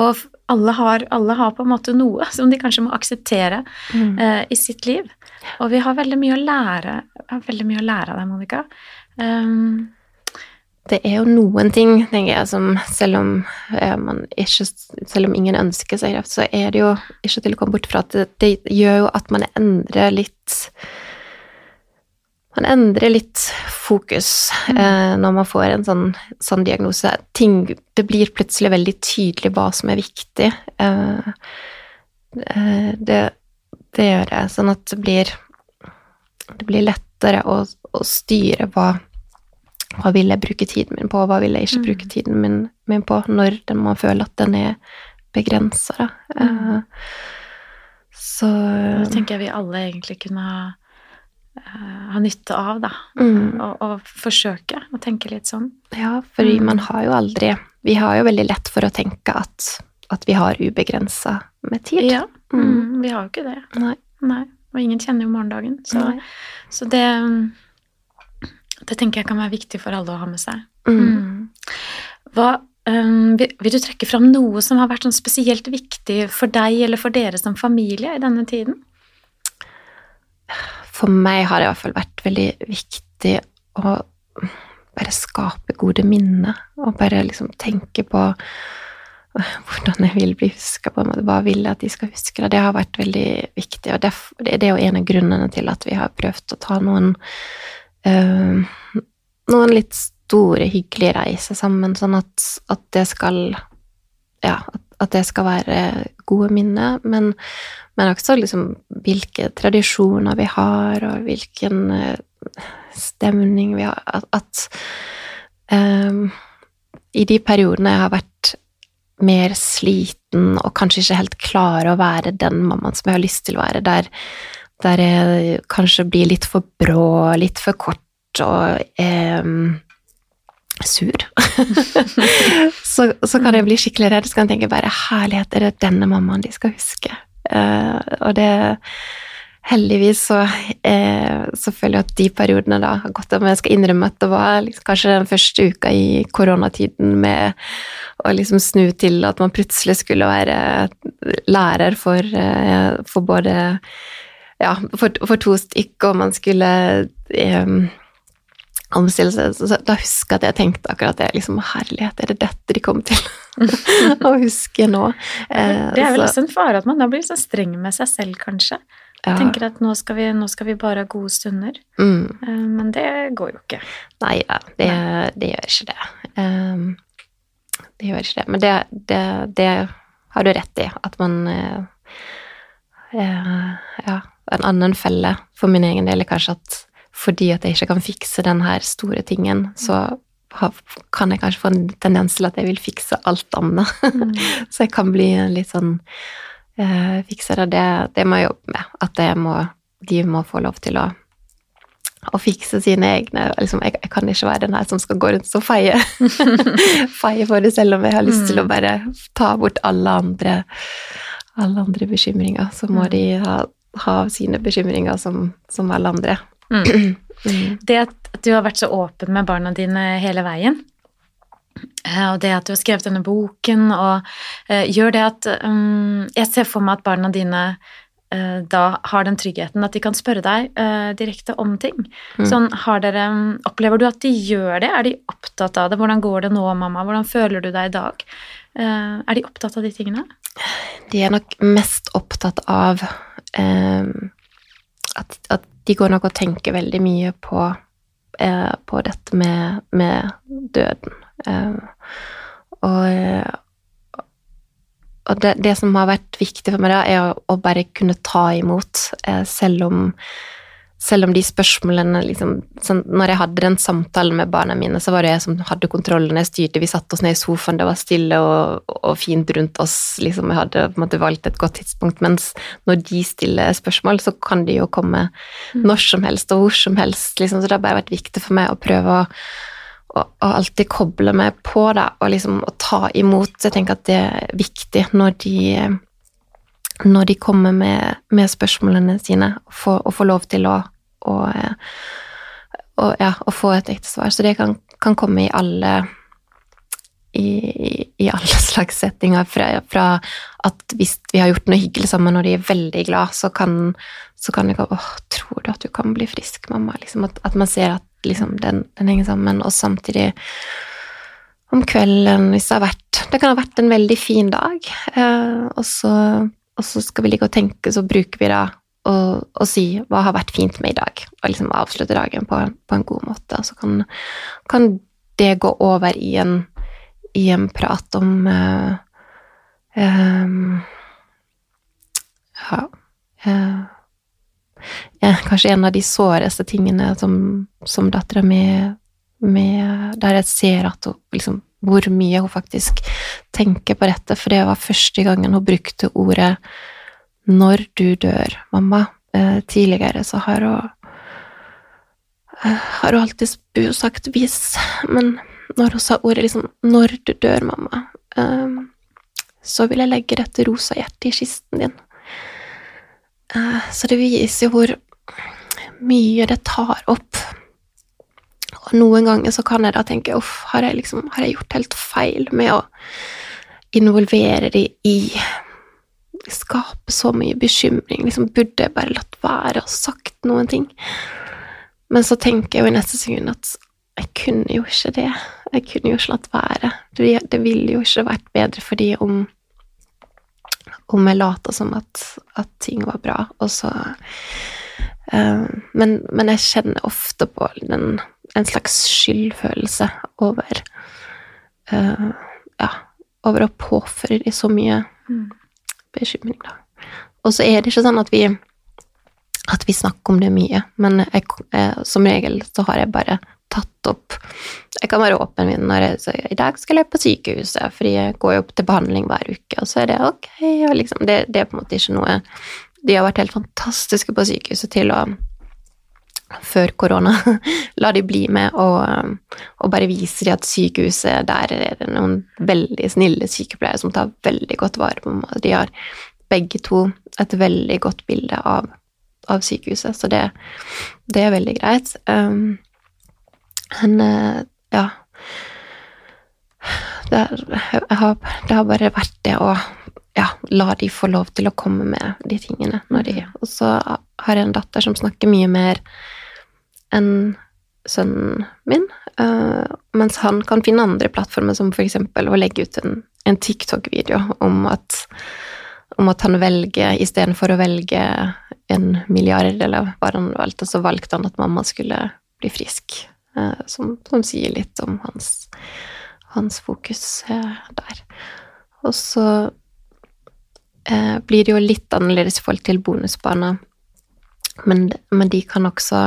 og alle har, alle har, på en måte noe som de kanskje må akseptere mm. uh, i sitt liv. Og vi har veldig mye å lære, veldig mye å lære av deg, Monica. Um, det er jo noen ting, tenker jeg, som selv om, eh, ikke, selv om ingen ønsker seg kreft, så er det jo ikke til å komme bort fra at det, det gjør jo at man endrer litt man endrer litt fokus mm. eh, når man får en sånn, sånn diagnose. Ting, det blir plutselig veldig tydelig hva som er viktig. Eh, eh, det, det, gjør det, sånn at det blir, det blir lettere å, å styre hva, hva vil jeg bruke tiden min på, hva vil jeg ikke mm. bruke tiden min, min, på, når den, man føler at den er begrensa, mm. Eh, så Det tenker jeg vi alle egentlig kunne ha ha nytte av, da. Mm. Og, og, forsøke å tenke litt sånn. Ja, for mm. man har jo aldri Vi har jo veldig lett for å tenke at, at vi har ubegrensa med tid. Ja, mm. mm. vi har jo ikke det. Nei. Nei. Og ingen kjenner jo morgendagen. Så, så det, det tenker jeg kan være viktig for alle å ha med seg. Mm. Mm. Hva um, vil, du trekke fram noe som har vært sånn spesielt viktig for deg eller for dere som familie i denne tiden? For meg har det i hvert fall vært veldig viktig å bare skape gode minner, og bare liksom tenke på hvordan jeg vil bli huska på, en hva vil jeg at de skal huske. Det har vært veldig viktig, og det er jo en av grunnene til at vi har prøvd å ta noen øh, noen litt store, hyggelige reiser sammen, sånn at, at det skal ja, at, at, det skal være gode minner, men, men også liksom hvilke tradisjoner vi har, og hvilken uh, stemning vi har At, at um, i de periodene jeg har vært mer sliten og kanskje ikke helt klar å være den mammaen som jeg har lyst til å være, der, der jeg kanskje blir litt for brå, litt for kort og um, sur, så, så, kan jeg bli skikkelig redd. Så kan jeg tenke bare herlighet, er det denne mammaen de skal huske? Uh, og det Heldigvis så, eh, så føler jeg at de periodene da har gått av. Men jeg skal innrømme at det var liksom, kanskje den første uka i koronatiden med å liksom snu til at man plutselig skulle være lærer for, eh, for både Ja, for, for to stykker, og man skulle eh, omstille seg. Så da husker jeg at jeg tenkte akkurat det. liksom, Herlighet, er det dette de kommer til å huske nå? Eh, det er vel også en fare at man da blir så streng med seg selv, kanskje. Ja. Tenker at nå skal, vi, nå skal, vi, bare ha gode stunder. Mm. Eh, men det går jo ikke. Nei da, det, det, gjør ikke det. Um, det gjør ikke det. Men det, det, det, har du rett i, at man uh, Ja, en annen felle for min egen del er kanskje at fordi at jeg ikke kan fikse den her store tingen, så kan jeg kanskje få en tendens til at jeg vil fikse alt annet. Mm. så jeg kan bli litt sånn uh, fikser det. Det må jeg jobbe med. At må, de må få lov til å, å fikse sine egne liksom, jeg, jeg, kan ikke være den her som skal gå rundt og feie, feie for det, selv om jeg har lyst til å mm. bare ta bort alle andre, alle andre bekymringer. Så må de ha ha sine bekymringer som, som alle andre. Mm. Det at du har vært så åpen med barna dine hele veien, eh, og det at du har skrevet denne boken, og uh, gjør det at um, Jeg ser for meg at barna dine uh, da har den tryggheten at de kan spørre deg uh, direkte om ting. Mm. Sånn, har dere, Opplever du at de gjør det? Er de opptatt av det? Hvordan går det nå, mamma? Hvordan føler du deg i dag? er de opptatt av de tingene? De er nok mest opptatt av at, at de går nok og tenker veldig mye på, eh, på dette med, med døden. Eh, og, og det, det, som har vært viktig for meg, da, er å, å bare kunne ta imot, eh, selv om selv om de spørsmålene liksom, sånn, Når jeg hadde den samtalen med barna mine, så var det jeg som hadde kontrollen. Jeg styrte, vi satte oss ned i sofaen, det var stille og, og fint rundt oss. Liksom, jeg hadde måte valgt et godt tidspunkt. Mens når de stiller spørsmål, så kan de jo komme mm. når som helst og hvor som helst. Liksom. Så det har bare vært viktig for meg å prøve å, å, å alltid koble meg på da, og liksom å ta imot. Jeg tenker at det er viktig når de når de kommer med, med spørsmålene sine, og får lov til å å, å, ja, å få et ekte svar. Så det kan, kan komme i alle i, i, alle slags settinger. Fra, fra, at hvis vi har gjort noe hyggelig sammen og de er veldig glad, så kan, så kan de gå 'Å, tror du at du kan bli frisk, mamma? Liksom at, at, man ser at liksom, den, den, henger sammen, og samtidig om kvelden, hvis det har vært Det kan ha vært en veldig fin dag, eh, og, så, og så skal vi ligge og tenke, så bruker vi da og, og, si hva har vært fint med i dag, og liksom avslutte dagen på, på en god måte. Så kan, kan, det gå over i en, i en prat om uh, um, ja, uh, Kanskje en av de såreste tingene som, som dattera mi Der jeg ser at hun liksom hvor mye hun faktisk tenker på dette, for det var første gangen hun brukte ordet når du dør, mamma. Eh, tidligere så har hun eh, har hun alltid sagt hvis, men når hun sa ordet liksom 'når du dør, mamma', eh, så vil jeg legge dette rosa hjertet i kisten din. Så det viser jo hvor mye det tar opp. Og noen ganger så kan jeg da tenke uff, har jeg liksom har jeg gjort helt feil med å involvere de i Skape så mye bekymring. Liksom burde jeg bare latt være og sagt noen ting. Men så tenker jeg jo i neste sekund at jeg kunne jo ikke det. Jeg kunne jo ikke latt være. Det ville jo ikke vært bedre for de om om jeg later som at, at, ting var bra, og så uh, men, men, jeg kjenner ofte på den, en slags skyldfølelse over uh, Ja, over å påføre de så mye. Mm bekymring, da. Og så er det ikke sånn at vi, at vi snakker om det mye, men jeg, jeg, som regel så har jeg bare tatt opp Jeg kan være åpen med når jeg sier i dag skal jeg på sykehuset, fordi jeg går jo til behandling hver uke, og så er det ok, liksom, det, det er på en måte ikke noe De har vært helt fantastiske på sykehuset til å før korona. La de bli med og, og, bare vise de at sykehuset Der er det noen veldig snille sykepleiere som tar veldig godt vare på meg. De har begge to et veldig godt bilde av, av sykehuset, så det, det, er veldig greit. Um, men uh, ja det, har, det har bare vært det å ja, la de få lov til å komme med de tingene når de Og så har jeg en datter som snakker mye mer enn sønnen min, uh, mens han kan finne andre plattformer, som eksempel å legge ut en, en TikTok-video om at, om at han velger Istedenfor å velge en milliard, eller hva han valgte, så valgte han at mamma skulle bli frisk. Uh, som, som, sier litt om hans, hans fokus uh, der. Og så blir det jo litt annerledes i forhold til bonusbarna. Men, men, de kan også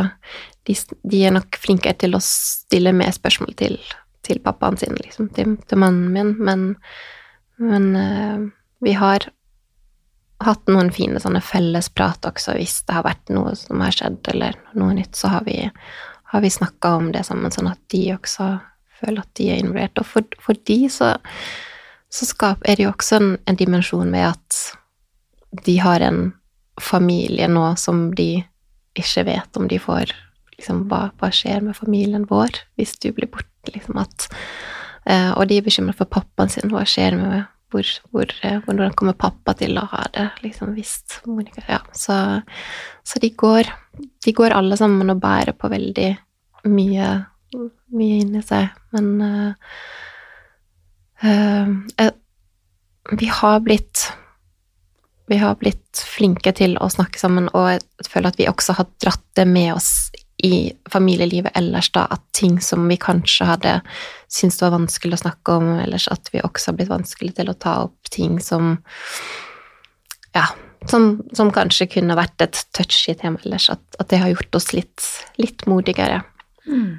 de, de, er nok flinkere til å stille mer spørsmål til, til pappaen sin, liksom, til, til, mannen min, men, men eh, vi har hatt noen fine sånne fellesprat også, hvis det har vært noe som har skjedd, eller noe nytt, så har vi, har vi snakka om det sammen, sånn at de også føler at de er involvert. Og for, for de så, så er det jo også en, en dimensjon ved at de har en familie nå som de ikke vet om de får liksom, hva, hva skjer med familien vår hvis du blir borte, liksom at eh, Og de er bekymret for pappaen sin, hva skjer med hvor, hvor, eh, hvordan kommer pappa til å ha det, liksom, hvis Monica Ja, så, så de går De går alle sammen og bærer på veldig mye, mye inni seg, men uh, vi har blitt vi har blitt flinke til å snakke sammen, og jeg føler at vi også har dratt det med oss i familielivet ellers, da, at ting som vi kanskje hadde syntes var vanskelig å snakke om ellers, at vi også har blitt vanskelig til å ta opp ting som Ja, som, som kanskje kunne vært et touchy tema ellers, at, at, det har gjort oss litt, litt modigere. Mm.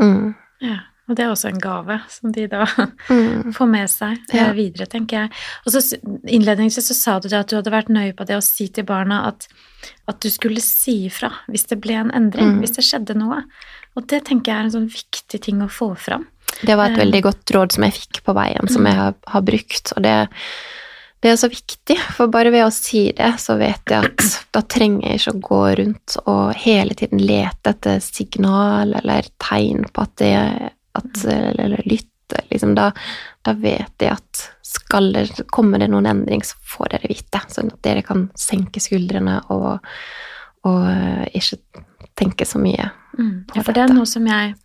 Mm. Ja. Og det er også en gave som de da mm. får med seg eh, ja. videre, tenker jeg. Og så Innledningsvis så sa du det at du hadde vært nøye på det å si til barna at, at du skulle si ifra hvis det ble en endring, mm. hvis det skjedde noe. Og det tenker jeg er en sånn viktig ting å få fram. Det var et veldig eh. godt råd som jeg fikk på veien, som mm. jeg har, har brukt. Og det, det, er så viktig, for bare ved å si det, så vet jeg at da trenger jeg ikke å gå rundt og hele tiden lete etter signal eller tegn på at det at, eller lytte, liksom, da, da, vet de at skal det, kommer det noen endring, så får dere vite. Sånn at dere kan senke skuldrene og, og eh, ikke tenke så mye mm. Ja, for det er noe som jeg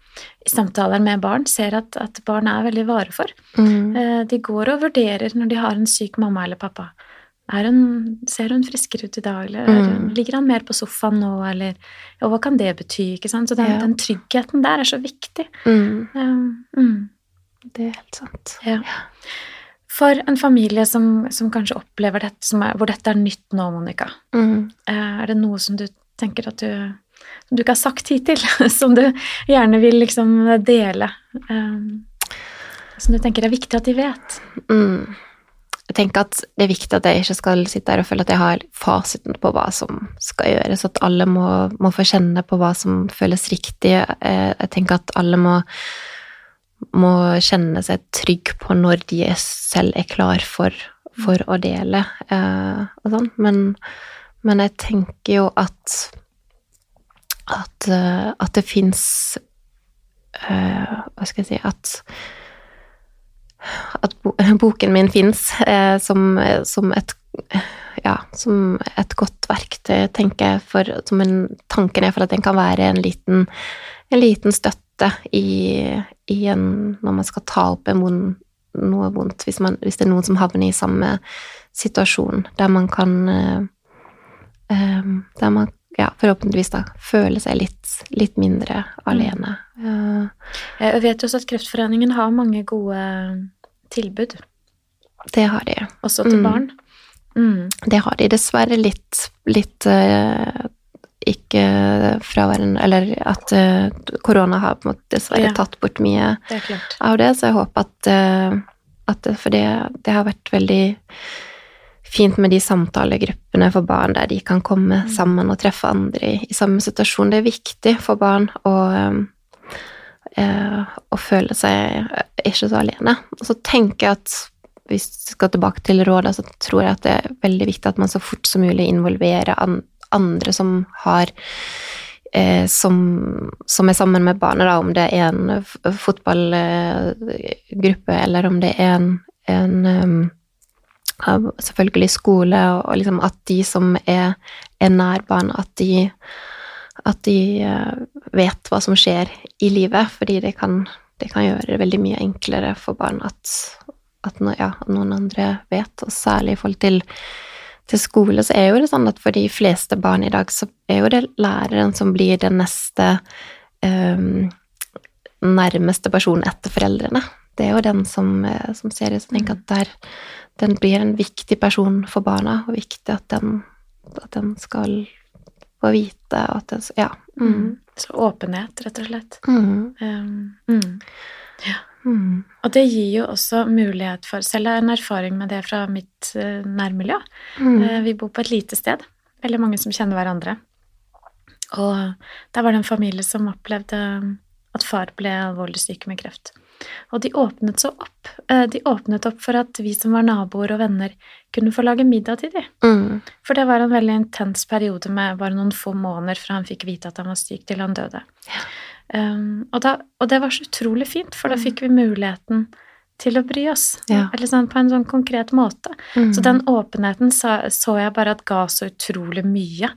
i samtaler med barn ser at, at barn er veldig vare for. Mm. Eh, de går og vurderer når de har en syk mamma eller pappa. Hun, ser hun friskere ut i dag, eller mm. ligger han mer på sofaen nå, eller Og hva kan det bety, ikke sant? Så den, ja. den tryggheten der er så viktig. Mm. Um. Det er helt sant. Ja. For en familie som, som kanskje opplever dette, er, hvor dette er nytt nå, Monica, mm. eh, er det noe som du tenker at du som du ikke har sagt hittil, som du gjerne vil liksom dele? Um, som du tenker er viktig at de vet? Mm jeg tenker at det er viktig at jeg ikke skal sitte der og føle at jeg har fasiten på hva som skal gjøres, at alle må, må få kjenne på hva som føles riktig. Eh, jeg tenker at alle må, må kjenne seg trygg på når de selv er klar for, for å dele eh, og sånn. Men, men, jeg tenker jo at at, eh, at det fins Hva skal jeg si At at boken min fins eh, som, som, et ja, som et godt verktøy, tenker jeg, for, som en, tanken er for at den kan være en liten, en liten støtte i, i en, når man skal ta opp en vond, noe vondt, hvis, man, hvis, det er noen som havner i samme situasjon, der man kan eh, eh Der man ja, forhåpentligvis da føle seg litt, litt mindre alene. Mm. Jeg vet jo også at Kreftforeningen har mange gode tilbud. Det har de. Også til mm. barn? Mm. Det har de. Dessverre litt, litt uh, ikke fraværende Eller at uh, korona har på en måte dessverre ja. tatt bort mye det av det, så jeg håper at, uh, at For det, det, har vært veldig fint med de samtalegruppene for barn der de kan komme mm. sammen og treffe andre i, samme situasjon. Det er viktig for barn å um, å føle seg ikke så alene. Og så tenker jeg at hvis vi skal tilbake til rådet, så tror jeg at det er veldig viktig at man så fort som mulig involverer andre som har eh, som, som, er sammen med barnet, da, om det er en fotballgruppe, eller om det er en, en um, selvfølgelig skole, og, og liksom at de som er, er nær barn, at de at de eh, vet hva som skjer i livet, fordi det kan, det kan gjøre det veldig mye enklere for barn at, at ja, noen andre vet, og særlig i forhold til, til, skole, så er jo det sånn at for de fleste barn i dag, så er jo det læreren som blir den neste um, nærmeste personen etter foreldrene. Det er jo den som, eh, som ser det, som tenker at der, den blir en viktig person for barna, og viktig at den, at den skal få vite at den, Ja. Mm. mm. Så åpenhet, rett og slett. Mm. Um, ja. Mm. Og det gir jo også mulighet for Selv har jeg en erfaring med det fra mitt uh, nærmiljø. Uh, vi bor på et lite sted. Veldig mange som kjenner hverandre. Og der var det en familie som opplevde at far ble alvorlig syk med kreft. Og de åpnet så opp. Eh, De åpnet opp for at vi som var naboer og venner, kunne få lage middag til dem. Mm. For det var en veldig intens periode med bare noen få måneder fra han fikk vite at han var syk, til han døde. Um, og, da, og det var så utrolig fint, for da fikk vi muligheten til å bry oss. Ja. Eller sånn, på en sånn konkret måte. Mm. Så den åpenheten så, så jeg bare at ga så utrolig mye.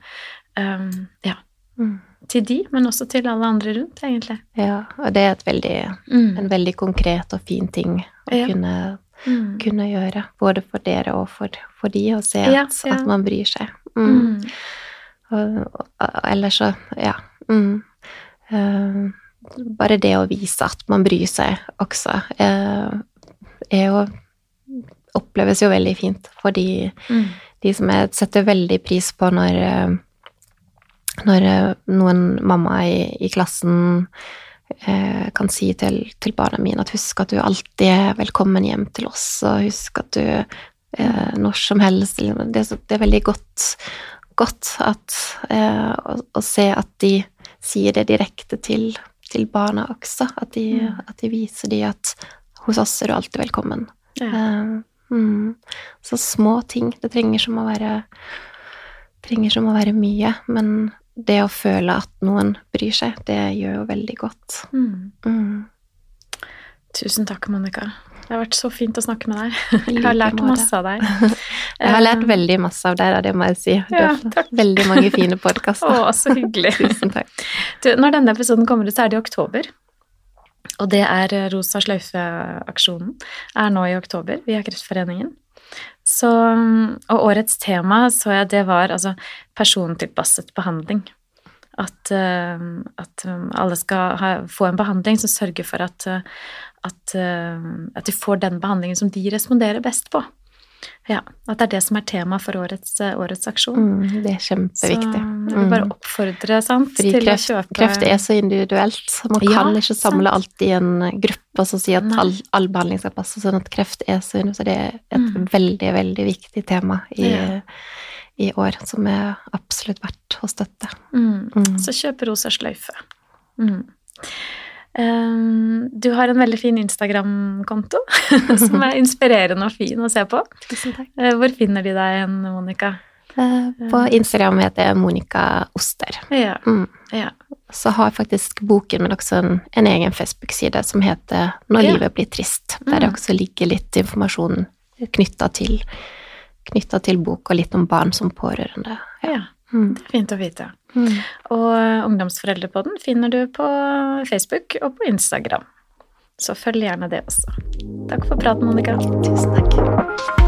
Um, ja, Mm. Til de, men også til alle andre rundt, egentlig. Ja, og det er veldig, en veldig konkret og fin ting å Ja. kunne, Mm. kunne gjøre. Både for dere og for, for de, å se at, ja. at man bryr seg. Mm. Mm. Og, og, ellers så, ja. Mm. Eh, bare det å vise at man bryr seg også, uh, er jo Oppleves jo veldig fint for de, Mm. de som jeg setter veldig pris på når eh, når eh, noen mamma i, i klassen eh, kan si til, til barna mine at husk at du alltid er velkommen hjem til oss, og husk at du eh, når som helst det, det er veldig godt, godt at, eh, å, å se at de sier det direkte til, til barna også. At de, Mm. at de viser dem at hos oss er du alltid velkommen. Ja. Eh, mm. Så små ting. Det trenger som å være trenger som å være mye, men det å føle at noen bryr seg, det gjør jo veldig godt. Mm. Mm. Tusen takk, Monica. Det har vært så fint å snakke med deg. Jeg har lært masse av deg. Jeg har lært veldig masse av deg, det må jeg si. Du Ja, har takk. veldig mange fine podkaster. Å, så hyggelig. Tusen takk. Du, når denne episoden kommer ut, så er det i oktober. Og det er eh, Rosa sløyfe-aksjonen. Er nå i oktober via Kreftforeningen. Så, og årets tema så jeg det var altså persontilpasset behandling. At, eh, at um, alle skal ha, få en behandling som sørger for at, eh, at, eh, at de får den behandlingen som de responderer best på. Ja, At det er det som er tema for årets, eh, årets aksjon. Mm, det er Så kjempeviktig. jeg vil bare Mm. oppfordre sant, Fordi til kreft, å kjøpe kreft er så individuelt. Man Ja, kan ikke samle alt i en gruppe og sier si at all, all behandling skal passe. Sånn at kreft er så individuelt. Så det er et Mm. veldig, veldig viktig tema i, Ja. i år, som er absolutt verdt å støtte. Mm. Mm. Så kjøp rosa sløyfe. Mm. Um, du har en veldig fin Instagram-konto som er inspirerende og fin å se på. Tusen takk. Eh, Hvor finner de deg hen, Monica? Eh, På Instagram heter jeg Monica Oster. Ja, Mm. ja. Så har faktisk boken min også en, en egen Facebook-side som heter Når Ja. livet blir trist, der det Mm. også ligger litt informasjon knytta til, til bok, og litt om barn som pårørende. ja. Mm. Det er fint å vite. Mm. Og Ungdomsforeldrepodden finner du på Facebook og på Instagram. Så følg gjerne det også. Takk for praten, Monica. Tusen takk.